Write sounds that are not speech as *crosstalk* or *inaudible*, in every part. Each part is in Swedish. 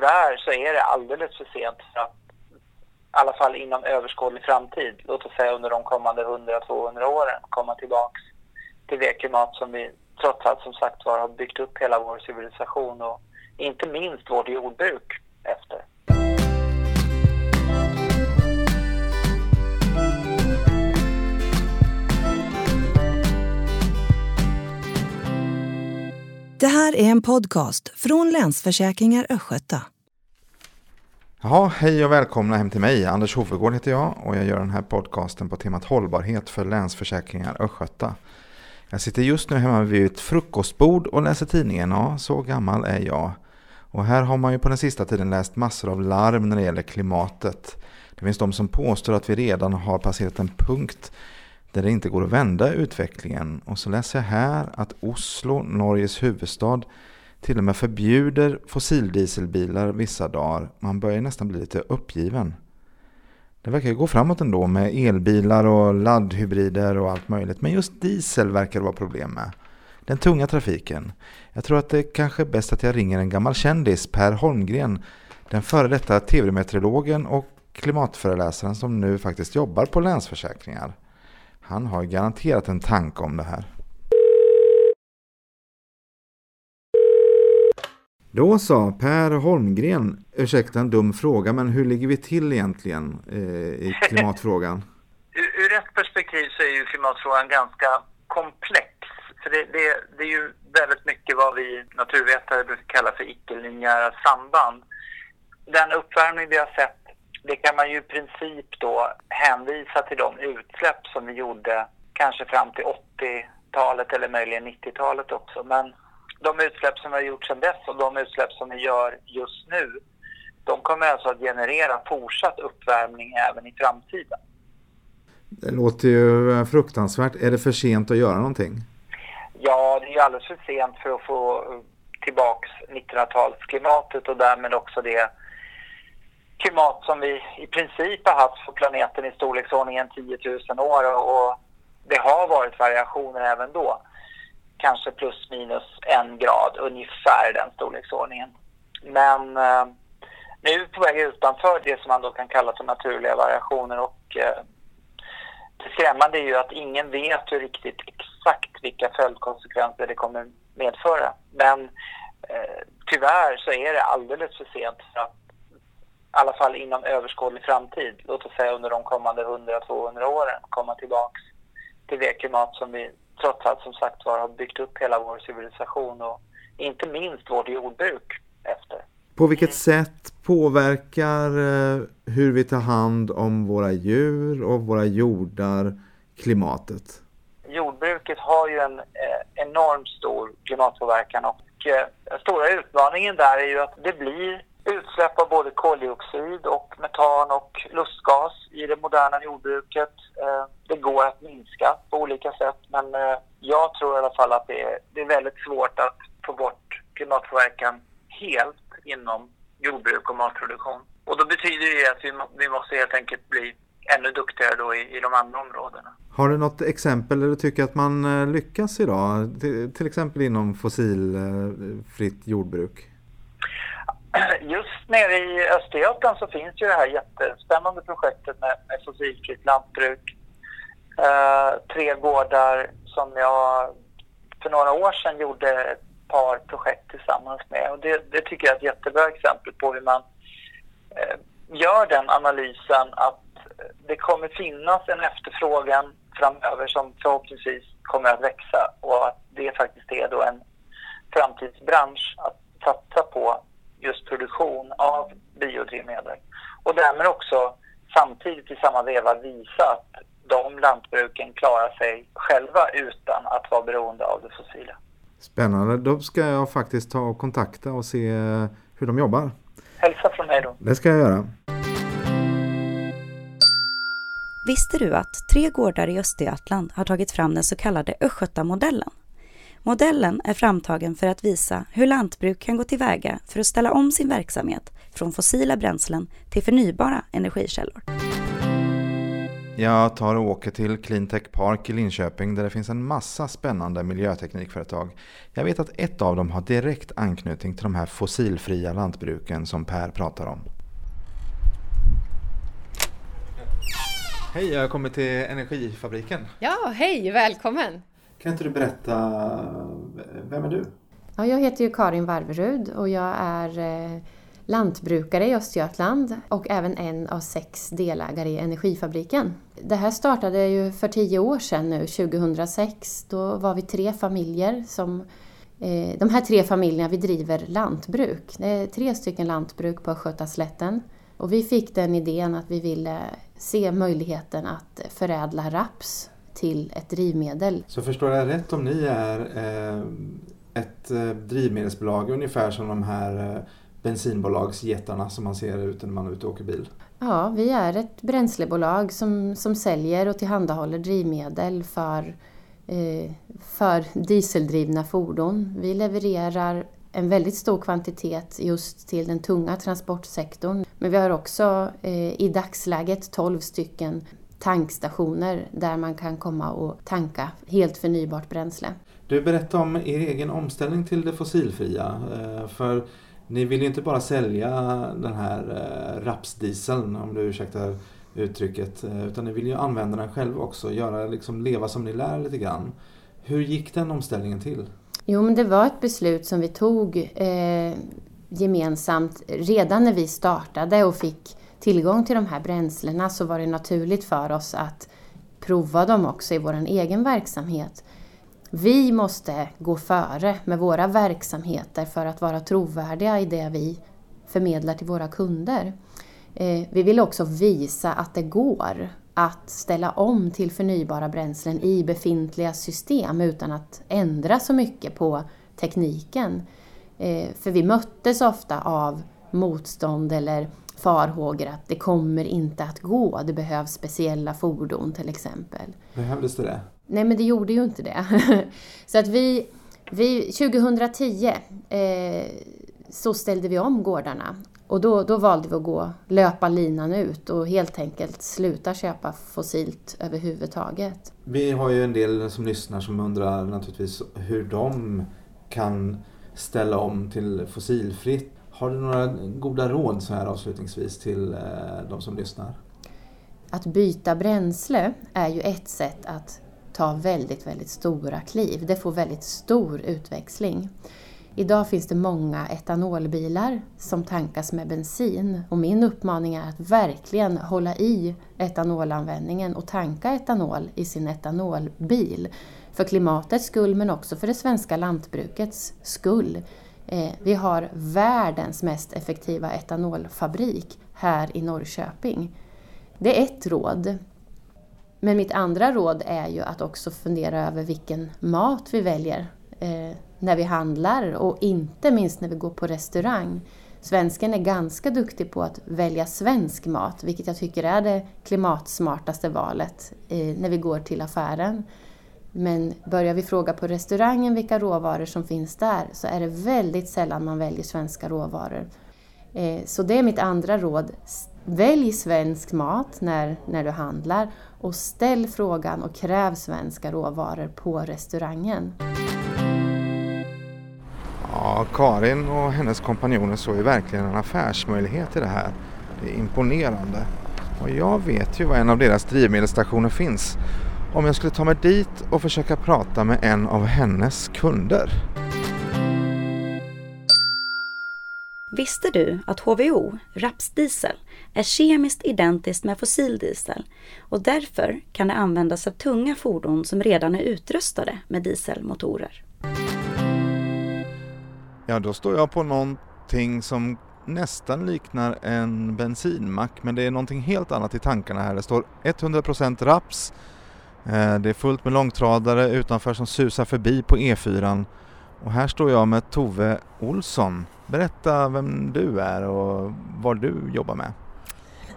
tyvärr så är det alldeles för sent för att i alla fall inom överskådlig framtid, låt oss säga under de kommande 100-200 åren, komma tillbaks till det klimat som vi trots allt som sagt var har byggt upp hela vår civilisation och inte minst vårt jordbruk efter. Det här är en podcast från Länsförsäkringar Östgöta. Jaha, hej och välkomna hem till mig. Anders Hofegård heter jag och jag gör den här podcasten på temat hållbarhet för Länsförsäkringar Östgöta. Jag sitter just nu hemma vid ett frukostbord och läser tidningen. Ja, så gammal är jag. Och här har man ju på den sista tiden läst massor av larm när det gäller klimatet. Det finns de som påstår att vi redan har passerat en punkt där det inte går att vända utvecklingen. Och så läser jag här att Oslo, Norges huvudstad, till och med förbjuder fossildieselbilar vissa dagar. Man börjar nästan bli lite uppgiven. Det verkar gå framåt ändå med elbilar och laddhybrider och allt möjligt. Men just diesel verkar det vara problem med. Den tunga trafiken. Jag tror att det kanske är bäst att jag ringer en gammal kändis, Per Holmgren. Den före detta tv-meteorologen och klimatföreläsaren som nu faktiskt jobbar på Länsförsäkringar. Han har garanterat en tanke om det här. Då sa Per Holmgren, ursäkta en dum fråga, men hur ligger vi till egentligen eh, i *laughs* klimatfrågan? ur, ur ett perspektiv så är ju klimatfrågan ganska komplex. För det, det, det är ju väldigt mycket vad vi naturvetare brukar kalla för icke-linjära samband. Den uppvärmning vi har sett det kan man ju i princip då hänvisa till de utsläpp som vi gjorde kanske fram till 80-talet eller möjligen 90-talet också. Men de utsläpp som vi har gjort sedan dess och de utsläpp som vi gör just nu, de kommer alltså att generera fortsatt uppvärmning även i framtiden. Det låter ju fruktansvärt. Är det för sent att göra någonting? Ja, det är ju alldeles för sent för att få tillbaks 1900-talsklimatet och därmed också det klimat som vi i princip har haft på planeten i storleksordningen 10 000 år och det har varit variationer även då. Kanske plus minus en grad, ungefär den storleksordningen. Men eh, nu är vi på väg utanför det som man då kan kalla för naturliga variationer och eh, det skrämmande är ju att ingen vet ju riktigt exakt vilka följdkonsekvenser det kommer medföra. Men eh, tyvärr så är det alldeles för sent för att i alla fall inom överskådlig framtid, låt oss säga under de kommande 100-200 åren, komma tillbaks till det klimat som vi trots allt som sagt var har byggt upp hela vår civilisation och inte minst vårt jordbruk efter. På vilket sätt påverkar eh, hur vi tar hand om våra djur och våra jordar klimatet? Jordbruket har ju en eh, enormt stor klimatpåverkan och eh, den stora utmaningen där är ju att det blir utsläpp av både koldioxid och metan och lustgas i det moderna jordbruket. Eh, det går att minska på olika sätt men eh, jag tror i alla fall att det är, väldigt svårt att få bort klimatpåverkan helt inom jordbruk och matproduktion. Och då betyder det att vi, måste helt enkelt bli ännu duktigare då i, i de andra områdena. Har du något exempel där du tycker att man eh, lyckas idag? Till, till exempel inom fossilfritt jordbruk? *clears throat* Just nere i Östergötland så finns ju det här jättespännande projektet med, med fossilfritt lantbruk. Uh, tre gårdar som jag för några år sedan gjorde ett par projekt tillsammans med. Och det, det tycker jag är ett jättebra exempel på hur man uh, gör den analysen att det kommer finnas en efterfrågan framöver som förhoppningsvis kommer att växa och att det faktiskt är då en framtidsbransch att satsa på just produktion av biodrivmedel. Och därmed också samtidigt i samma veva visa att de lantbruken klarar sig själva utan att vara beroende av det fossila. Spännande. Då ska jag faktiskt ta och kontakta och se hur de jobbar. Hälsa från mig då. Det ska jag göra. Visste du att tre gårdar i Östergötland har tagit fram den så kallade Östgötamodellen? Modellen är framtagen för att visa hur lantbruk kan gå tillväga för att ställa om sin verksamhet från fossila bränslen till förnybara energikällor. Jag tar och åker till Cleantech Park i Linköping där det finns en massa spännande miljöteknikföretag. Jag vet att ett av dem har direkt anknytning till de här fossilfria lantbruken som Per pratar om. Hej, jag har kommit till Energifabriken. Ja, hej, välkommen! Kan inte du berätta, vem är du? Ja, jag heter ju Karin Varverud och jag är eh, lantbrukare i Östergötland och även en av sex delägare i Energifabriken. Det här startade ju för tio år sedan nu, 2006. Då var vi tre familjer som eh, de här tre familjerna vi driver lantbruk. Det är tre stycken lantbruk på Östgötaslätten. Och vi fick den idén att vi ville se möjligheten att förädla raps till ett drivmedel. Så förstår jag rätt om ni är eh, ett eh, drivmedelsbolag ungefär som de här eh, bensinbolagsjättarna som man ser ute när man är ute och åker bil? Ja, vi är ett bränslebolag som, som säljer och tillhandahåller drivmedel för, eh, för dieseldrivna fordon. Vi levererar en väldigt stor kvantitet just till den tunga transportsektorn. Men vi har också eh, i dagsläget 12 stycken tankstationer där man kan komma och tanka helt förnybart bränsle. Du berättade om er egen omställning till det fossilfria. Eh, för ni vill ju inte bara sälja den här eh, rapsdieseln om du ursäktar uttrycket. Eh, utan ni vill ju använda den själv också. Göra, liksom, leva som ni lär lite grann. Hur gick den omställningen till? Jo, men det var ett beslut som vi tog eh, gemensamt redan när vi startade och fick tillgång till de här bränslena så var det naturligt för oss att prova dem också i vår egen verksamhet. Vi måste gå före med våra verksamheter för att vara trovärdiga i det vi förmedlar till våra kunder. Eh, vi vill också visa att det går att ställa om till förnybara bränslen i befintliga system utan att ändra så mycket på tekniken. Eh, för vi möttes ofta av motstånd eller farhågor att det kommer inte att gå, det behövs speciella fordon till exempel. Behövdes det det? Nej men det gjorde ju inte det. *laughs* så att vi, vi 2010 eh, så ställde vi om gårdarna och då, då valde vi att gå, löpa linan ut och helt enkelt sluta köpa fossilt överhuvudtaget. Vi har ju en del som lyssnar som undrar naturligtvis hur de kan ställa om till fossilfritt. Har du några goda råd så här avslutningsvis till eh, de som lyssnar? Att byta bränsle är ju ett sätt att ta väldigt, väldigt stora kliv. Det får väldigt stor utväxling. Idag finns det många etanolbilar som tankas med bensin och min uppmaning är att verkligen hålla i etanolanvändningen och tanka etanol i sin etanolbil. För klimatets skull men också för det svenska lantbrukets skull. Eh, vi har världens mest effektiva etanolfabrik här i Norrköping. Det är ett råd. Men mitt andra råd är ju att också fundera över vilken mat vi väljer eh, när vi handlar och inte minst när vi går på restaurang. Svensken är ganska duktig på att välja svensk mat, vilket jag tycker är det klimatsmartaste valet eh, när vi går till affären. Men börjar vi fråga på restaurangen vilka råvaror som finns där så är det väldigt sällan man väljer svenska råvaror. Eh, så det är mitt andra råd. Välj svensk mat när, när du handlar och ställ frågan och kräv svenska råvaror på restaurangen. Ja, Karin och hennes kompanjoner såg ju verkligen en affärsmöjlighet i det här. Det är imponerande. Och jag vet ju var en av deras drivmedelsstationer finns. Om jag skulle ta mig dit och försöka prata med en av hennes kunder. Visste du att HVO, rapsdiesel, är kemiskt identiskt med fossildiesel och därför kan det användas av tunga fordon som redan är utrustade med dieselmotorer? Ja, då står jag på någonting som nästan liknar en bensinmack men det är någonting helt annat i tankarna här. Det står 100% raps. Eh, det är fullt med långtradare utanför som susar förbi på E4. Och här står jag med Tove Olsson. Berätta vem du är och vad du jobbar med.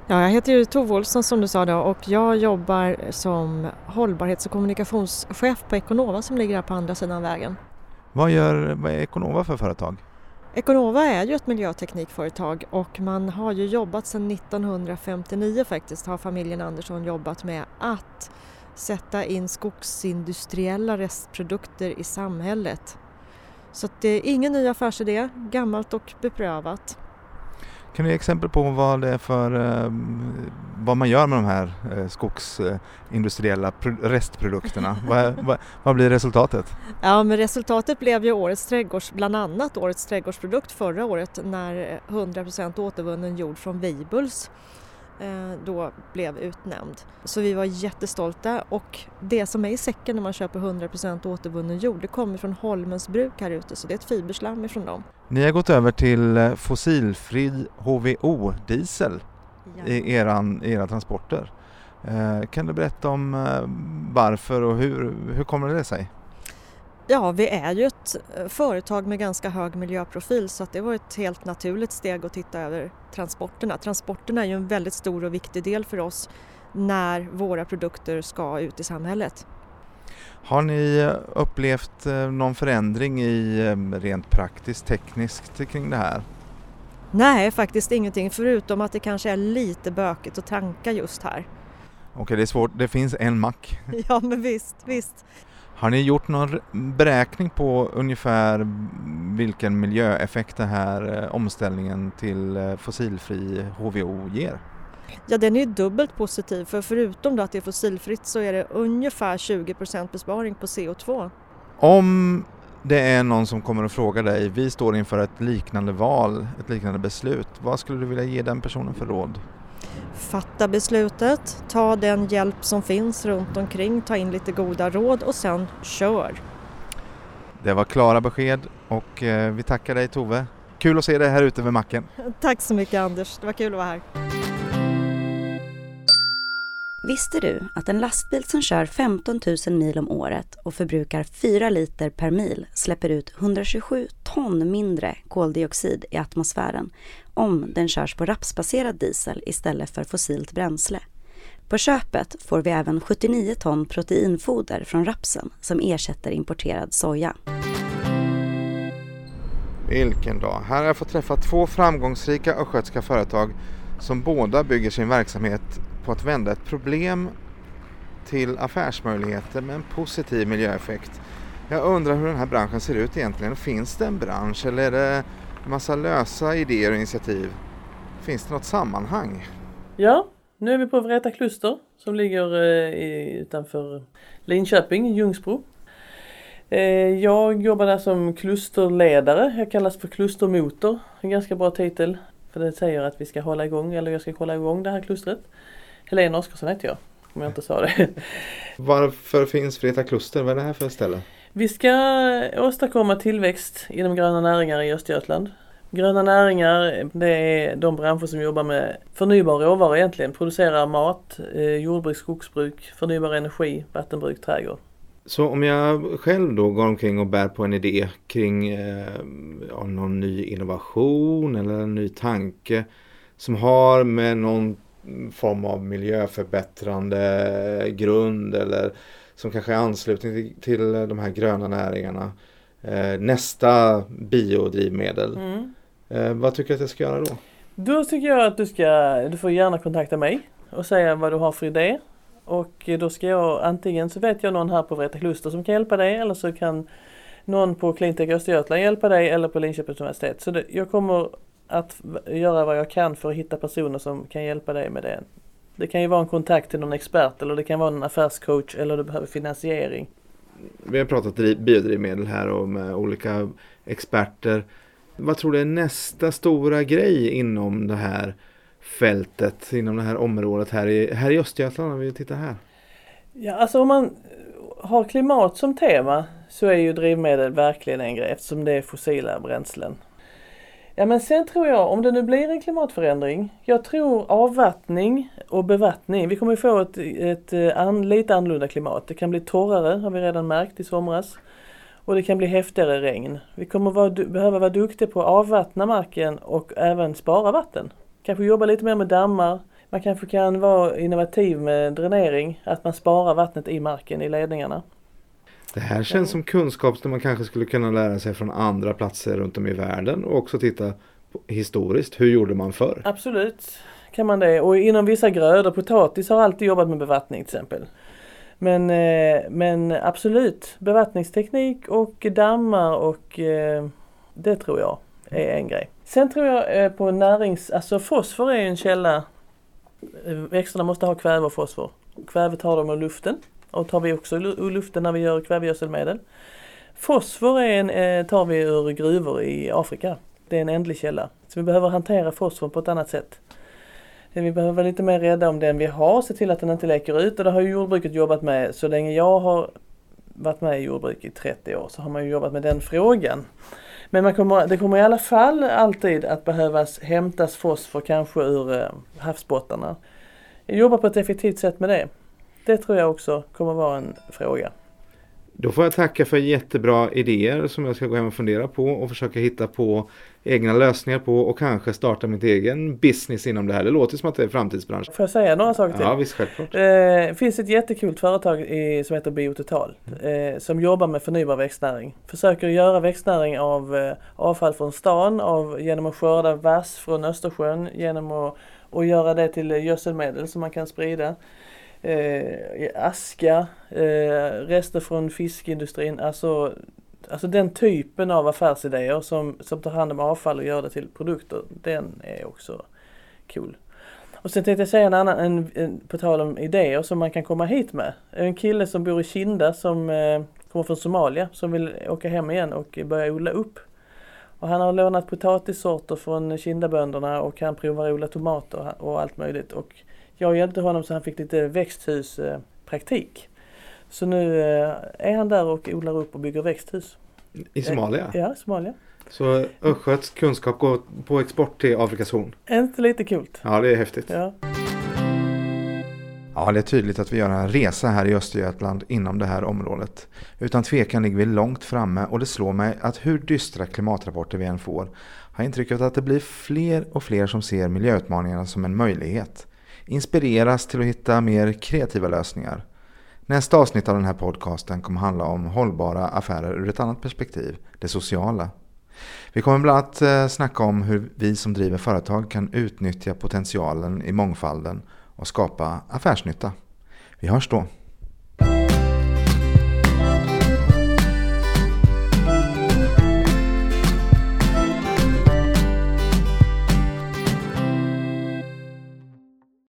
Ja, jag heter ju Tove Olsson som du sa då och jag jobbar som hållbarhets och kommunikationschef på Econova som ligger här på andra sidan vägen. Vad, gör, vad är Econova för företag? Econova är ju ett miljöteknikföretag och man har ju jobbat sedan 1959 faktiskt har familjen Andersson jobbat med att sätta in skogsindustriella restprodukter i samhället. Så det är ingen ny affärsidé, gammalt och beprövat. Kan du ge exempel på vad det är för ehm, vad man gör med de här eh, skogsindustriella restprodukterna? *laughs* vad, vad, vad, blir resultatet? Ja, men resultatet blev ju årets trädgårds, bland annat årets trädgårdsprodukt förra året när 100% återvunnen jord från Weibuls Eh, då blev utnämnd. Så vi var jättestolta och det som är i säcken när man köper 100% återvunnen jord det kommer från Holmens bruk här ute så det är ett fiberslam ifrån dem. Ni har gått över till eh, fossilfri HVO-diesel ja. i eran, era transporter. Eh, kan du berätta om varför och hur, hur kommer det sig? Ja, vi är ju ett eh, företag med ganska hög miljöprofil så det var ett helt naturligt steg att titta över transporterna. Transporterna är ju en väldigt stor och viktig del för oss när våra produkter ska ut i samhället. Har ni eh, upplevt eh, någon förändring i rent praktiskt tekniskt kring det här? Nej, faktiskt ingenting förutom att det kanske är lite bökigt att tanka just här. Okej, det är svårt. Det finns en mack. *laughs* Ja, men visst, visst. Har ni gjort någon beräkning på ungefär vilken miljöeffekt den här eh, omställningen till eh, fossilfri HVO ger? Ja, den är dubbelt positiv för förutom att det är fossilfritt så är det ungefär 20% besparing på CO2. Om det är någon som kommer att fråga dig, vi står inför ett liknande val, ett liknande beslut, vad skulle du vilja ge den personen för råd? Fatta beslutet, ta den hjälp som finns runt omkring, ta in lite goda råd och sen kör. Det var klara besked och eh, vi tackar dig Tove. Kul att se dig här ute vid macken. Tack så mycket Anders, det var kul att vara här. Visste du att en lastbil som kör 15 000 mil om året och förbrukar 4 liter per mil släpper ut 127 ton mindre koldioxid i atmosfären om den körs på rapsbaserad diesel istället för fossilt bränsle? På köpet får vi även 79 ton proteinfoder från rapsen som ersätter importerad soja. Vilken dag! Här har jag fått träffa två framgångsrika östgötska företag som båda bygger sin verksamhet på att vända ett problem till affärsmöjligheter med en positiv miljöeffekt. Jag undrar hur den här branschen ser ut egentligen. Finns det en bransch eller är det en massa lösa idéer och initiativ? Finns det något sammanhang? Ja, nu är vi på Vreta kluster som ligger eh, utanför Linköping, Ljungsbro. Eh, jag jobbar där som klusterledare. Jag kallas för klustermotor. En ganska bra titel. För det säger att vi ska hålla igång, eller jag ska hålla igång det här klustret. Helena Oskarsson heter jag, om jag inte sa det. *laughs* Varför finns Vreta kluster? Vad är det här för ställe? Vi ska åstadkomma tillväxt inom gröna näringar i Östergötland. Gröna näringar, det är de branscher som jobbar med förnybar råvara egentligen. Producerar mat, eh, jordbruk, skogsbruk, förnybar energi, vattenbruk, trädgård. Så om jag själv då går omkring och bär på en idé kring eh, någon ny innovation eller en ny tanke som har med någon form av miljöförbättrande grund eller som kanske är anslutning till, de här gröna näringarna. Eh, nästa biodrivmedel. Mm. Eh, vad tycker du att jag ska göra då? Då tycker jag att du ska, du får gärna kontakta mig och säga vad du har för idé. Och då ska jag antingen så vet jag någon här på Vreta Kluster som kan hjälpa dig eller så kan någon på Cleantech Östergötland hjälpa dig eller på Linköpings universitet. Så det, jag kommer att göra vad jag kan för att hitta personer som kan hjälpa dig med det. Det kan ju vara en kontakt till någon expert eller det kan vara en affärscoach eller du behöver finansiering. Vi har pratat biodrivmedel här och med olika experter. Vad tror du är nästa stora grej inom det här fältet, inom det här området här i, här i Östergötland om vi tittar här? Ja, alltså om man har klimat som tema så är ju drivmedel verkligen en grej eftersom det är fossila bränslen. Ja men sen tror jag, om det nu blir en klimatförändring, jag tror avvattning och bevattning, vi kommer få ett, ett, ett an, lite annorlunda klimat. Det kan bli torrare, har vi redan märkt i somras. Och det kan bli häftigare regn. Vi kommer vara, behöva vara duktiga på att avvattna marken och även spara vatten. Kanske jobba lite mer med dammar. Man kanske kan vara innovativ med dränering, att man sparar vattnet i marken, i ledningarna. Det här känns som kunskap som man kanske skulle kunna lära sig från andra platser runt om i världen och också titta historiskt. Hur gjorde man förr? Absolut kan man det. Och inom vissa grödor, potatis har alltid jobbat med bevattning till exempel. Men, eh, men absolut, bevattningsteknik och dammar och eh, det tror jag är en grej. Sen tror jag eh, på närings... Alltså fosfor är en källa. Växterna måste ha kväve och fosfor. Kvävet har de ur luften och tar vi också ur luften när vi gör kvävegödselmedel. Fosfor är en, eh, tar vi ur gruvor i Afrika. Det är en ändlig källa. Så vi behöver hantera fosfor på ett annat sätt. Eh, vi behöver vara lite mer rädda om den vi har, se till att den inte läcker ut och det har ju jordbruket jobbat med så länge jag har varit med i jordbruk i 30 år så har man ju jobbat med den frågan. Men man kommer, det kommer i alla fall alltid att behövas hämtas fosfor kanske ur eh, havsbottnarna. Jobba på ett effektivt sätt med det. Det tror jag också kommer vara en fråga. Då får jag tacka för jättebra idéer som jag ska gå hem och fundera på och försöka hitta på egna lösningar på och kanske starta mitt egen business inom det här. Det låter som att det är framtidsbransch. Får jag säga några saker till? Ja, visst självklart. Det eh, finns ett jättekult företag i, som heter Biototal eh, som jobbar med förnybar växtnäring. Försöker göra växtnäring av eh, avfall från stan av, genom att skörda vass från Östersjön, genom att och göra det till gödselmedel som man kan sprida eh, aska, eh, rester från fiskindustrin, alltså, alltså den typen av affärsidéer som, som tar hand om avfall och gör det till produkter, den är också cool. Och sen tänkte jag säga en annan, en, en, på tal om idéer som man kan komma hit med. En kille som bor i Kinda som eh, kommer från Somalia som vill åka hem igen och börja odla upp. Och han har lånat potatissorter från Kindabönderna och han provar odla tomater och allt möjligt. Och jag hjälpte honom så han fick lite växthuspraktik. Så nu eh, är han där och odlar upp och bygger växthus. I Somalia? Ja, Somalia. Så Östgöts kunskap går på export till Afrikas horn? Inte lite kul? Ja, det är häftigt. Ja. Ja, det är tydligt att vi gör en resa här i Östergötland inom det här området. Utan tvekan ligger vi långt framme och det slår mig att hur dystra klimatrapporter vi än får har intrycket att det blir fler och fler som ser miljöutmaningarna som en möjlighet inspireras till att hitta mer kreativa lösningar. Nästa avsnitt av den här podcasten kommer handla om hållbara affärer ur ett annat perspektiv, det sociala. Vi kommer bland annat eh, snacka om hur vi som driver företag kan utnyttja potentialen i mångfalden och skapa affärsnytta. Vi hörs då!